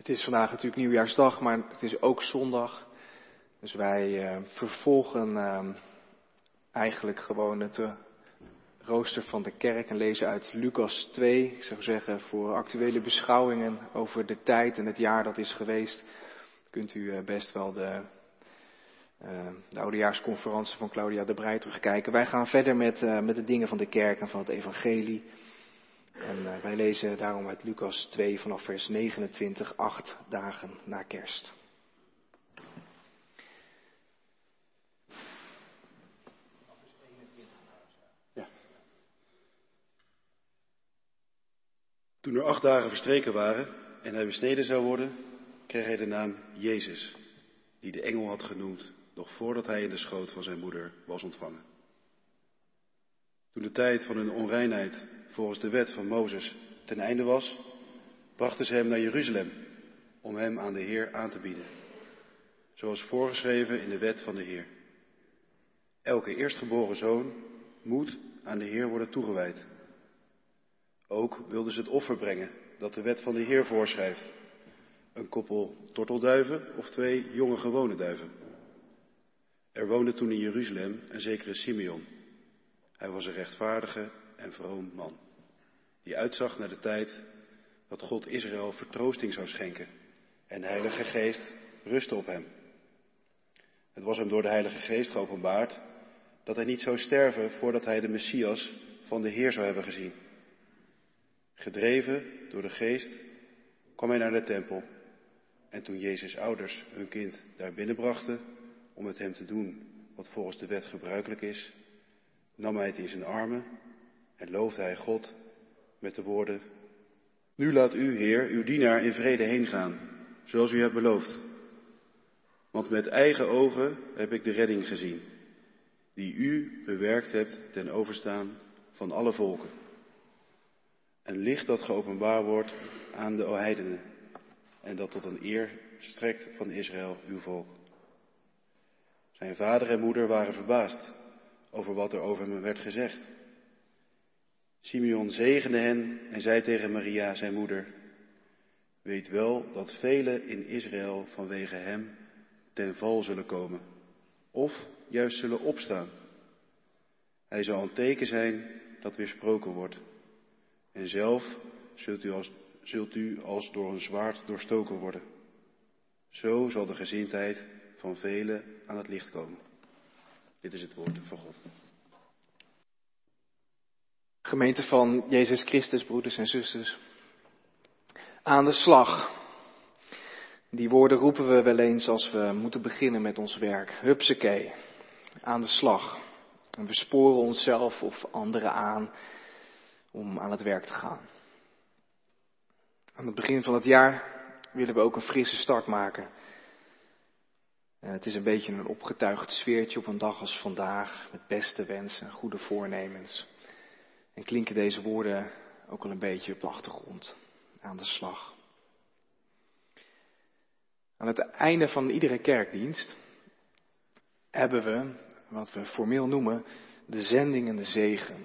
Het is vandaag natuurlijk nieuwjaarsdag, maar het is ook zondag. Dus wij uh, vervolgen uh, eigenlijk gewoon het uh, rooster van de kerk en lezen uit Lucas 2. Ik zou zeggen, voor actuele beschouwingen over de tijd en het jaar dat is geweest, kunt u best wel de, de oudejaarsconferentie van Claudia de Breij terugkijken. Wij gaan verder met, met de dingen van de kerk en van het evangelie. En uh, wij lezen daarom uit Lucas 2 vanaf vers 29, acht dagen na kerst. Toen er acht dagen verstreken waren en hij besneden zou worden, kreeg hij de naam Jezus, die de engel had genoemd, nog voordat hij in de schoot van zijn moeder was ontvangen. Toen de tijd van hun onreinheid volgens de wet van Mozes ten einde was, brachten ze hem naar Jeruzalem om hem aan de Heer aan te bieden, zoals voorgeschreven in de wet van de Heer. Elke eerstgeboren zoon moet aan de Heer worden toegewijd. Ook wilden ze het offer brengen dat de wet van de Heer voorschrijft. Een koppel tortelduiven of twee jonge gewone duiven. Er woonde toen in Jeruzalem een zekere Simeon. Hij was een rechtvaardige en vroom man, die uitzag naar de tijd dat God Israël vertroosting zou schenken en de Heilige Geest rustte op hem. Het was hem door de Heilige Geest geopenbaard dat hij niet zou sterven voordat hij de Messias van de Heer zou hebben gezien. Gedreven door de Geest kwam hij naar de tempel en toen Jezus' ouders hun kind daar binnenbrachten om met hem te doen wat volgens de wet gebruikelijk is, nam hij het in zijn armen en loofde hij God met de woorden, Nu laat u, Heer, uw dienaar in vrede heen gaan, zoals u hebt beloofd. Want met eigen ogen heb ik de redding gezien, die u bewerkt hebt ten overstaan van alle volken. Een licht dat geopenbaar wordt aan de heidenen en dat tot een eer strekt van Israël, uw volk. Zijn vader en moeder waren verbaasd over wat er over hem werd gezegd. Simeon zegende hen en zei tegen Maria, zijn moeder, weet wel dat velen in Israël vanwege hem ten val zullen komen, of juist zullen opstaan. Hij zal een teken zijn dat weersproken wordt. En zelf zult u als, zult u als door een zwaard doorstoken worden. Zo zal de gezindheid van velen aan het licht komen. Dit is het woord van God. Gemeente van Jezus Christus, broeders en zusters. Aan de slag. Die woorden roepen we wel eens als we moeten beginnen met ons werk. Hupsakee. Aan de slag. En we sporen onszelf of anderen aan om aan het werk te gaan. Aan het begin van het jaar willen we ook een frisse start maken. En het is een beetje een opgetuigd sfeertje op een dag als vandaag, met beste wensen, goede voornemens. En klinken deze woorden ook al een beetje op de achtergrond, aan de slag. Aan het einde van iedere kerkdienst hebben we, wat we formeel noemen, de zending en de zegen.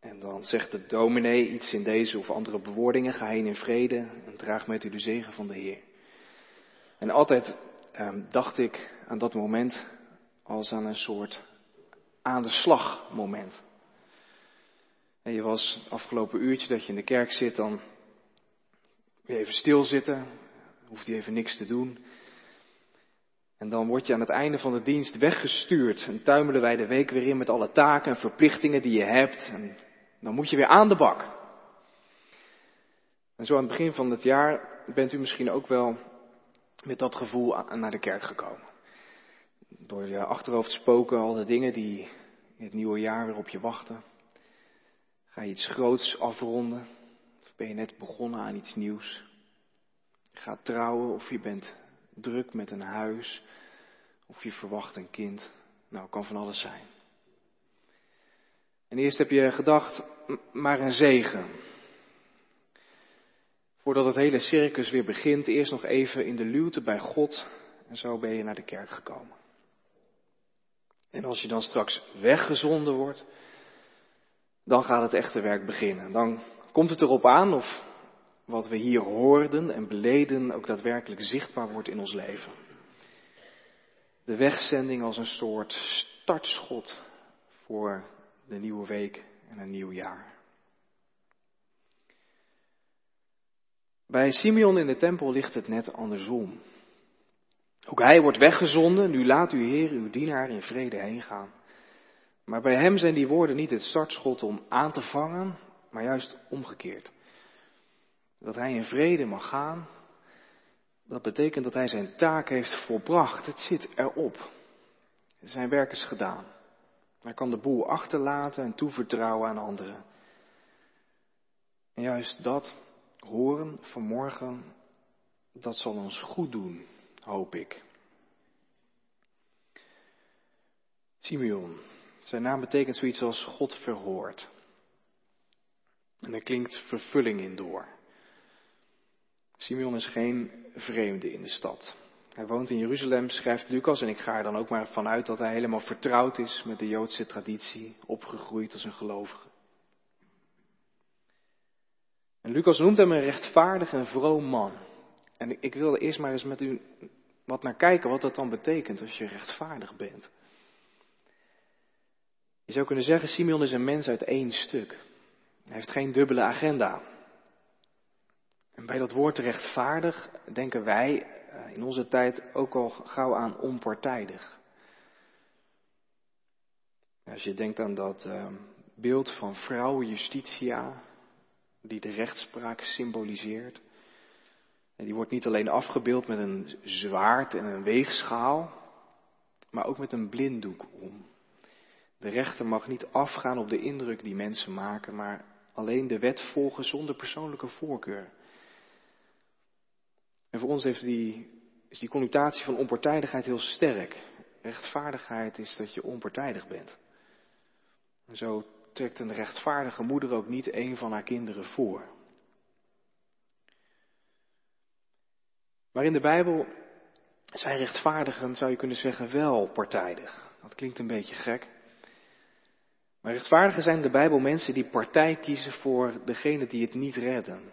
En dan zegt de dominee iets in deze of andere bewoordingen, ga heen in vrede en draag met u de zegen van de Heer. En altijd eh, dacht ik aan dat moment als aan een soort aan de slag moment. En je was het afgelopen uurtje dat je in de kerk zit, dan even stilzitten, hoeft je even niks te doen. En dan word je aan het einde van de dienst weggestuurd. En tuimelen wij de week weer in met alle taken en verplichtingen die je hebt. En dan moet je weer aan de bak. En zo aan het begin van het jaar bent u misschien ook wel met dat gevoel naar de kerk gekomen. Door je achterhoofd spoken al de dingen die in het nieuwe jaar weer op je wachten. Ga je iets groots afronden? Of ben je net begonnen aan iets nieuws? Ga trouwen of je bent druk met een huis. Of je verwacht een kind. Nou, kan van alles zijn. En eerst heb je gedacht, maar een zegen. Voordat het hele circus weer begint, eerst nog even in de luwte bij God. En zo ben je naar de kerk gekomen. En als je dan straks weggezonden wordt, dan gaat het echte werk beginnen. Dan komt het erop aan of wat we hier hoorden en beleden ook daadwerkelijk zichtbaar wordt in ons leven. De wegzending als een soort startschot voor de nieuwe week en een nieuw jaar. Bij Simeon in de tempel ligt het net andersom. Ook hij wordt weggezonden, nu laat uw Heer uw dienaar in vrede heen gaan. Maar bij hem zijn die woorden niet het startschot om aan te vangen, maar juist omgekeerd. Dat hij in vrede mag gaan, dat betekent dat hij zijn taak heeft volbracht. Het zit erop. Zijn werk is gedaan. Hij kan de boel achterlaten en toevertrouwen aan anderen. En juist dat horen vanmorgen, dat zal ons goed doen, hoop ik. Simeon, zijn naam betekent zoiets als God verhoort. En er klinkt vervulling in door. Simeon is geen vreemde in de stad. Hij woont in Jeruzalem, schrijft Lucas, en ik ga er dan ook maar vanuit dat hij helemaal vertrouwd is met de Joodse traditie, opgegroeid als een gelovige. En Lucas noemt hem een rechtvaardig en vroom man. En ik wil er eerst maar eens met u wat naar kijken wat dat dan betekent als je rechtvaardig bent. Je zou kunnen zeggen, Simeon is een mens uit één stuk. Hij heeft geen dubbele agenda. En bij dat woord rechtvaardig denken wij eh, in onze tijd ook al gauw aan onpartijdig. Als je denkt aan dat ehm, beeld van vrouwen Justitia, die de rechtspraak symboliseert. En die wordt niet alleen afgebeeld met een zwaard en een weegschaal, maar ook met een blinddoek om. De rechter mag niet afgaan op de indruk die mensen maken, maar alleen de wet volgen zonder persoonlijke voorkeur. En voor ons heeft die, is die connotatie van onpartijdigheid heel sterk. Rechtvaardigheid is dat je onpartijdig bent. En zo trekt een rechtvaardige moeder ook niet een van haar kinderen voor. Maar in de Bijbel zijn rechtvaardigen, zou je kunnen zeggen, wel partijdig. Dat klinkt een beetje gek. Maar rechtvaardigen zijn in de Bijbel mensen die partij kiezen voor degene die het niet redden.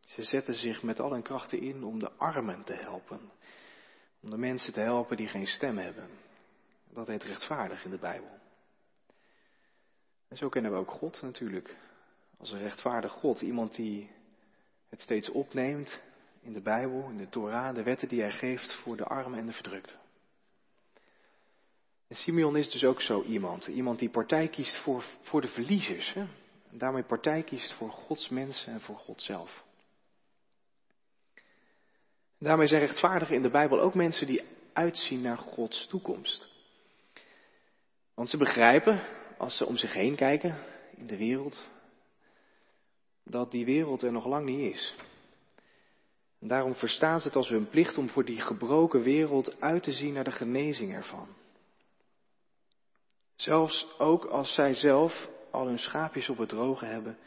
Ze zetten zich met al hun krachten in om de armen te helpen. Om de mensen te helpen die geen stem hebben. Dat heet rechtvaardig in de Bijbel. En zo kennen we ook God natuurlijk. Als een rechtvaardig God. Iemand die het steeds opneemt in de Bijbel, in de Torah, de wetten die hij geeft voor de armen en de verdrukten. En Simeon is dus ook zo iemand. Iemand die partij kiest voor, voor de verliezers. Hè? En daarmee partij kiest voor Gods mensen en voor God zelf. Daarmee zijn rechtvaardigen in de Bijbel ook mensen die uitzien naar Gods toekomst. Want ze begrijpen, als ze om zich heen kijken in de wereld, dat die wereld er nog lang niet is. En daarom verstaan ze het als hun plicht om voor die gebroken wereld uit te zien naar de genezing ervan. Zelfs ook als zij zelf al hun schaapjes op het droge hebben,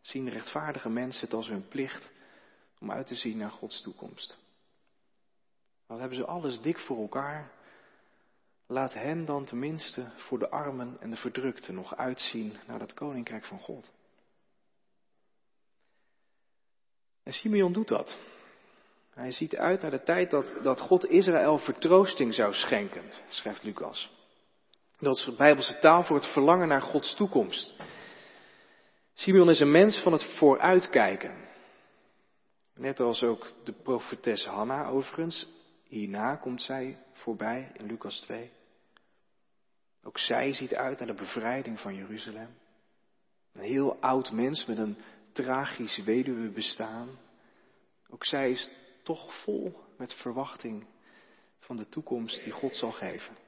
zien rechtvaardige mensen het als hun plicht om uit te zien naar Gods toekomst. Al hebben ze alles dik voor elkaar, laat hen dan tenminste voor de armen en de verdrukten nog uitzien naar dat koninkrijk van God. En Simeon doet dat. Hij ziet uit naar de tijd dat, dat God Israël vertroosting zou schenken, schrijft Lucas. Dat is bijbelse taal voor het verlangen naar Gods toekomst. Simeon is een mens van het vooruitkijken. Net als ook de profetes Hanna overigens. Hierna komt zij voorbij in Lucas 2. Ook zij ziet uit naar de bevrijding van Jeruzalem. Een heel oud mens met een tragisch weduwe bestaan. Ook zij is toch vol met verwachting van de toekomst die God zal geven.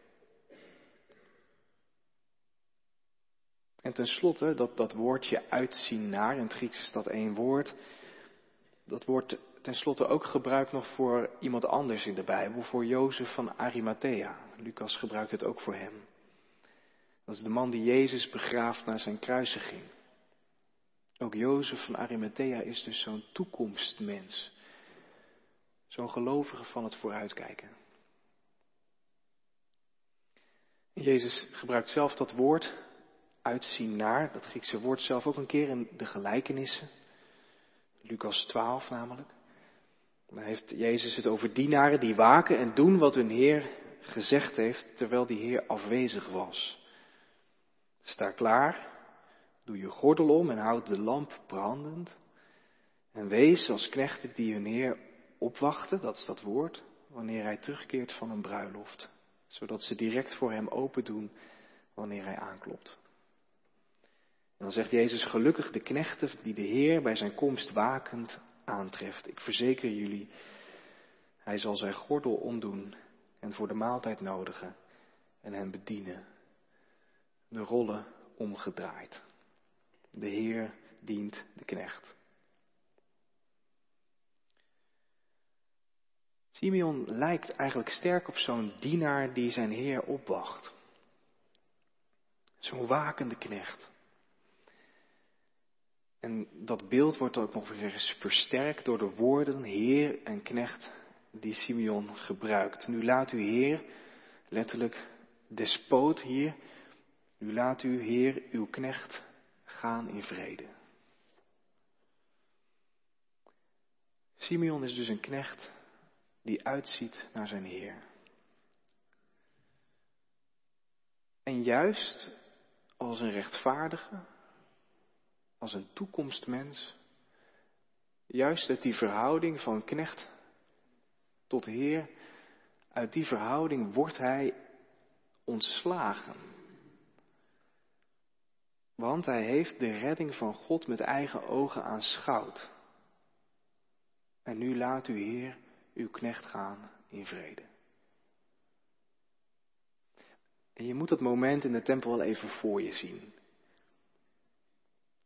En tenslotte, dat, dat woordje uitzien naar, in het Grieks is dat één woord, dat wordt tenslotte ook gebruikt nog voor iemand anders in de Bijbel, voor Jozef van Arimathea. Lucas gebruikt het ook voor hem. Dat is de man die Jezus begraaft na zijn kruisiging. Ook Jozef van Arimathea is dus zo'n toekomstmens. Zo'n gelovige van het vooruitkijken. Jezus gebruikt zelf dat woord uitzien naar, dat Griekse woord zelf ook een keer in de gelijkenissen. Lucas 12 namelijk. Dan heeft Jezus het over dienaren die waken en doen wat hun Heer gezegd heeft, terwijl die Heer afwezig was. Sta klaar, doe je gordel om en houd de lamp brandend. En wees als knechten die hun Heer opwachten, dat is dat woord, wanneer hij terugkeert van een bruiloft, zodat ze direct voor hem open doen wanneer hij aanklopt. En dan zegt Jezus, gelukkig de knechten die de Heer bij zijn komst wakend aantreft. Ik verzeker jullie, hij zal zijn gordel omdoen en voor de maaltijd nodigen en hen bedienen. De rollen omgedraaid. De Heer dient de knecht. Simeon lijkt eigenlijk sterk op zo'n dienaar die zijn Heer opwacht. Zo'n wakende knecht. En dat beeld wordt ook nog eens versterkt door de woorden Heer en knecht die Simeon gebruikt. Nu laat u Heer, letterlijk despoot hier, nu laat u Heer uw knecht gaan in vrede. Simeon is dus een knecht die uitziet naar zijn Heer. En juist als een rechtvaardige, als een toekomstmens, juist uit die verhouding van knecht tot Heer, uit die verhouding wordt hij ontslagen. Want hij heeft de redding van God met eigen ogen aanschouwd. En nu laat u, Heer, uw knecht gaan in vrede. En je moet dat moment in de tempel wel even voor je zien.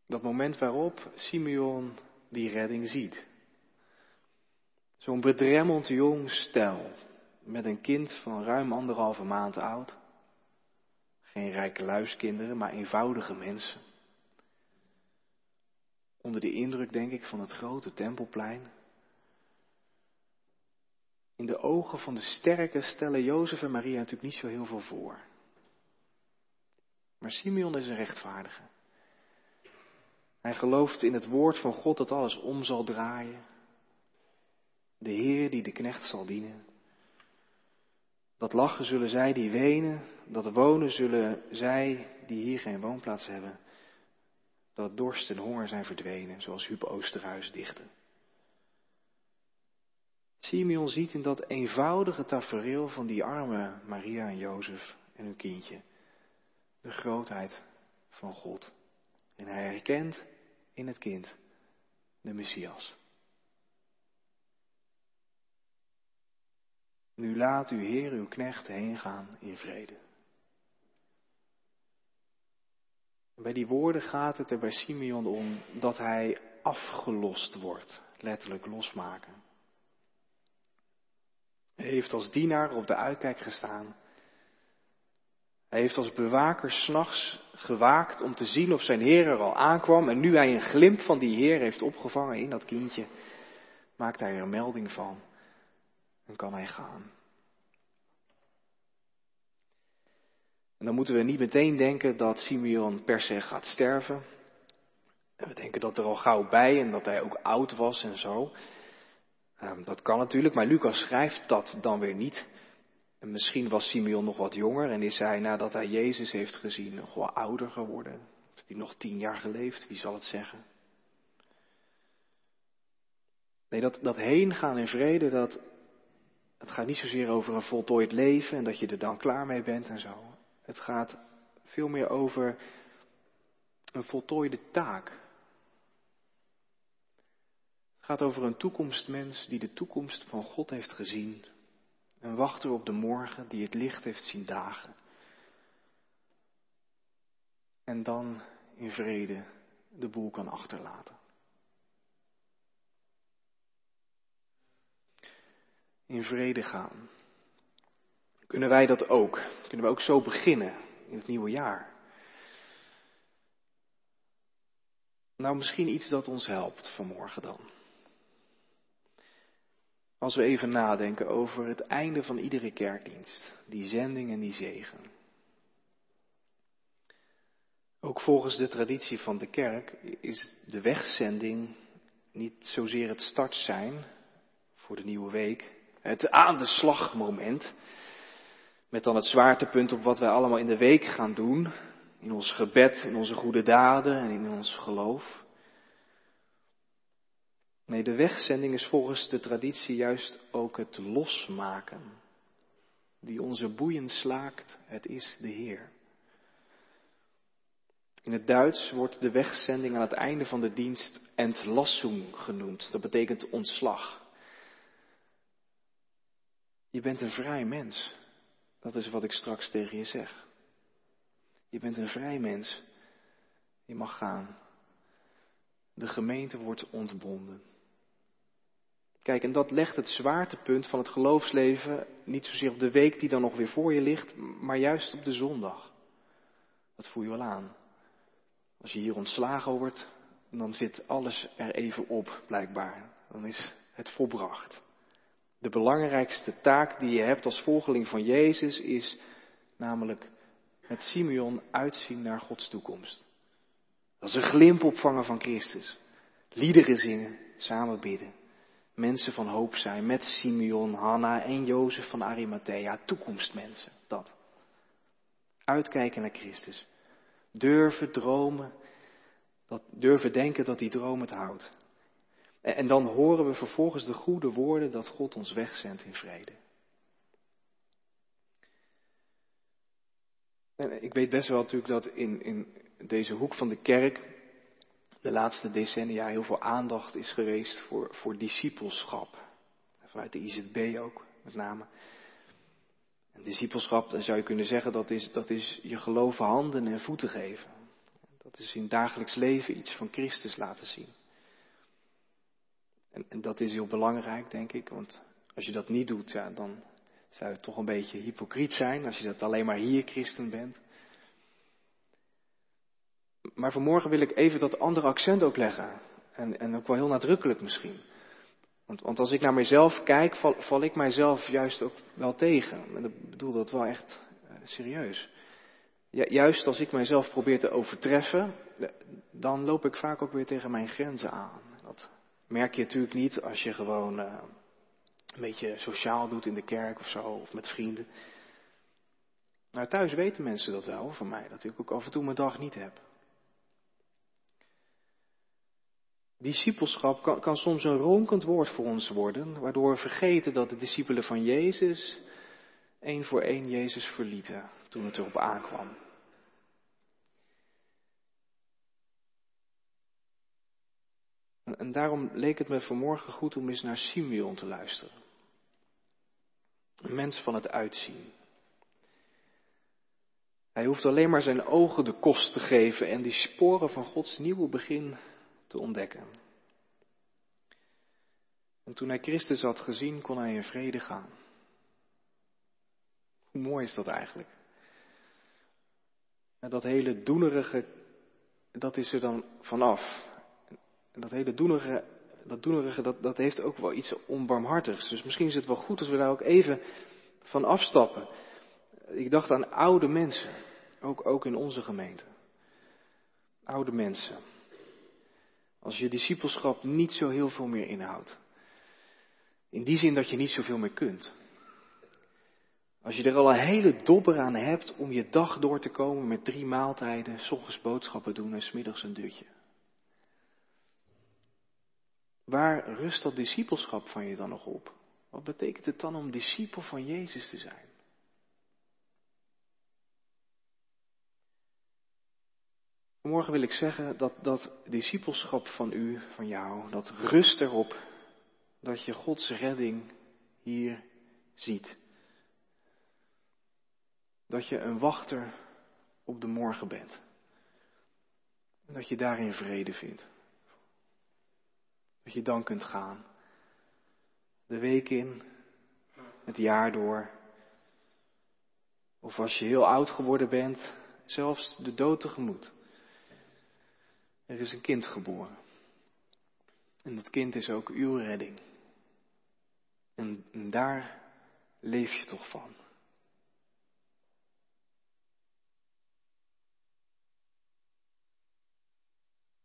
Dat moment waarop Simeon die redding ziet. Zo'n bedremmeld jong stel met een kind van ruim anderhalve maand oud. Geen rijke luiskinderen, maar eenvoudige mensen. Onder de indruk, denk ik, van het grote tempelplein. In de ogen van de sterke stellen Jozef en Maria natuurlijk niet zo heel veel voor. Maar Simeon is een rechtvaardige. Hij gelooft in het woord van God dat alles om zal draaien. De Heer die de knecht zal dienen. Dat lachen zullen zij die wenen, dat wonen zullen zij die hier geen woonplaats hebben. Dat dorst en honger zijn verdwenen, zoals Huub Oosterhuis dichtte. Simeon ziet in dat eenvoudige tafereel van die arme Maria en Jozef en hun kindje de grootheid van God. En hij herkent in het kind de Messias. Nu laat uw Heer uw knecht heen gaan in vrede. bij die woorden gaat het er bij Simeon om dat hij afgelost wordt, letterlijk losmaken. Hij heeft als dienaar op de uitkijk gestaan. Hij heeft als bewaker s'nachts gewaakt om te zien of zijn Heer er al aankwam. En nu hij een glimp van die Heer heeft opgevangen in dat kindje, maakt hij er melding van en kan hij gaan. En dan moeten we niet meteen denken dat Simeon per se gaat sterven. En we denken dat er al gauw bij en dat hij ook oud was en zo. Um, dat kan natuurlijk, maar Lucas schrijft dat dan weer niet. En misschien was Simeon nog wat jonger en is hij nadat hij Jezus heeft gezien nog wel ouder geworden. Heeft hij nog tien jaar geleefd, wie zal het zeggen? Nee, dat, dat heen gaan in vrede, dat, het gaat niet zozeer over een voltooid leven en dat je er dan klaar mee bent en zo. Het gaat veel meer over een voltooide taak. Het gaat over een toekomstmens die de toekomst van God heeft gezien. Een wachter op de morgen die het licht heeft zien dagen. En dan in vrede de boel kan achterlaten. In vrede gaan. Kunnen wij dat ook? Kunnen we ook zo beginnen in het nieuwe jaar? Nou, misschien iets dat ons helpt vanmorgen dan. Als we even nadenken over het einde van iedere kerkdienst, die zending en die zegen. Ook volgens de traditie van de kerk is de wegzending niet zozeer het start zijn voor de nieuwe week, het aan de slag moment, met dan het zwaartepunt op wat wij allemaal in de week gaan doen, in ons gebed, in onze goede daden en in ons geloof. Nee, de wegzending is volgens de traditie juist ook het losmaken. Die onze boeien slaakt, het is de Heer. In het Duits wordt de wegzending aan het einde van de dienst entlassung genoemd. Dat betekent ontslag. Je bent een vrij mens. Dat is wat ik straks tegen je zeg. Je bent een vrij mens. Je mag gaan. De gemeente wordt ontbonden. Kijk, en dat legt het zwaartepunt van het geloofsleven niet zozeer op de week die dan nog weer voor je ligt, maar juist op de zondag. Dat voel je wel aan. Als je hier ontslagen wordt, dan zit alles er even op, blijkbaar. Dan is het volbracht. De belangrijkste taak die je hebt als volgeling van Jezus is namelijk met Simeon uitzien naar Gods toekomst. Dat is een glimp opvangen van Christus. Liederen zingen, samen bidden. Mensen van hoop zijn met Simeon, Hanna en Jozef van Arimathea. Toekomstmensen, dat. Uitkijken naar Christus. Durven dromen, dat, durven denken dat die droom het houdt. En, dan horen we vervolgens de goede woorden dat God ons wegzendt in vrede. En ik weet best wel natuurlijk dat in, in deze hoek van de kerk de laatste decennia heel veel aandacht is geweest voor, voor discipelschap. Vanuit de IZB ook, met name. En discipelschap, dan zou je kunnen zeggen, dat is, dat is je geloven handen en voeten geven. Dat is in dagelijks leven iets van Christus laten zien. En, en dat is heel belangrijk, denk ik, want als je dat niet doet, ja, dan zou je toch een beetje hypocriet zijn als je dat alleen maar hier christen bent. Maar vanmorgen wil ik even dat andere accent ook leggen. En, en ook wel heel nadrukkelijk misschien. Want, want als ik naar mezelf kijk, val, ik mijzelf juist ook wel tegen. En ik bedoel dat wel echt uh, serieus. Juist als ik mijzelf probeer te overtreffen, dan loop ik vaak ook weer tegen mijn grenzen aan. Dat merk je natuurlijk niet als je gewoon uh, een beetje sociaal doet in de kerk of zo, of met vrienden. Nou, thuis weten mensen dat wel van mij, dat ik ook af en toe mijn dag niet heb. Discipelschap kan, kan, soms een ronkend woord voor ons worden, waardoor we vergeten dat de discipelen van Jezus één voor één Jezus verlieten toen het erop aankwam. En, en daarom leek het me vanmorgen goed om eens naar Simeon te luisteren. Een mens van het uitzien. Hij hoeft alleen maar zijn ogen de kost te geven en die sporen van Gods nieuwe begin te ontdekken. En toen hij Christus had gezien, kon hij in vrede gaan. Hoe mooi is dat eigenlijk? En dat hele doenerige, dat is er dan vanaf. En dat hele doenerige, dat, doenerige dat, dat heeft ook wel iets onbarmhartigs. Dus misschien is het wel goed als we daar ook even van afstappen. Ik dacht aan oude mensen, ook, ook in onze gemeente. Oude mensen. Als je discipelschap niet zo heel veel meer inhoudt. In die zin dat je niet zoveel meer kunt. Als je er al een hele dobber aan hebt om je dag door te komen met drie maaltijden, s ochtends boodschappen doen en smiddags een dutje. Waar rust dat discipelschap van je dan nog op? Wat betekent het dan om discipel van Jezus te zijn? Morgen wil ik zeggen dat dat discipelschap van u, van jou, dat rust erop dat je Gods redding hier ziet. Dat je een wachter op de morgen bent. En dat je daarin vrede vindt. Dat je dan kunt gaan. De week in, het jaar door. Of als je heel oud geworden bent, zelfs de dood tegemoet. Er is een kind geboren. En dat kind is ook uw redding. En, daar leef je toch van.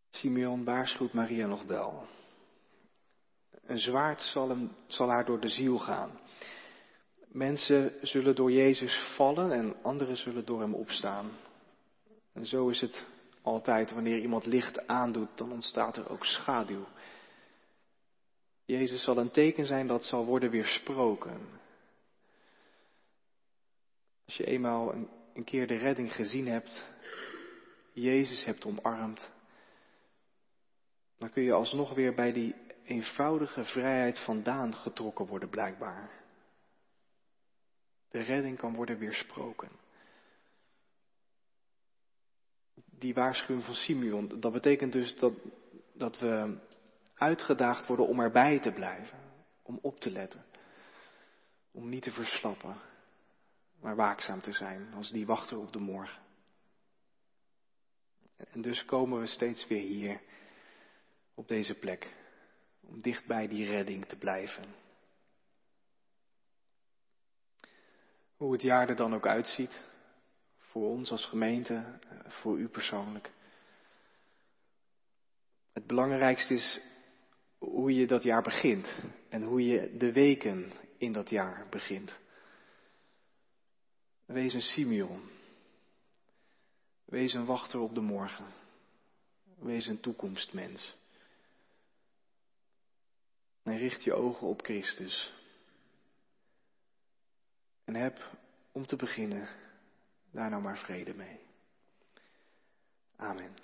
Simeon waarschuwt Maria nog wel. Een zwaard zal, hem, zal haar door de ziel gaan. Mensen zullen door Jezus vallen en anderen zullen door hem opstaan. En zo is het altijd wanneer iemand licht aandoet, dan ontstaat er ook schaduw. Jezus zal een teken zijn dat zal worden weersproken. Als je eenmaal een, keer de redding gezien hebt, Jezus hebt omarmd, dan kun je alsnog weer bij die eenvoudige vrijheid vandaan getrokken worden, blijkbaar. De redding kan worden weersproken. Die waarschuwing van Simeon, dat betekent dus dat, dat we uitgedaagd worden om erbij te blijven, om op te letten, om niet te verslappen, maar waakzaam te zijn als die wachten op de morgen. En dus komen we steeds weer hier, op deze plek, om dicht bij die redding te blijven. Hoe het jaar er dan ook uitziet, voor ons als gemeente, voor u persoonlijk. Het belangrijkste is hoe je dat jaar begint en hoe je de weken in dat jaar begint. Wees een Simeon. Wees een wachter op de morgen. Wees een toekomstmens. En richt je ogen op Christus. En heb, om te beginnen, daar nou maar vrede mee. Amen.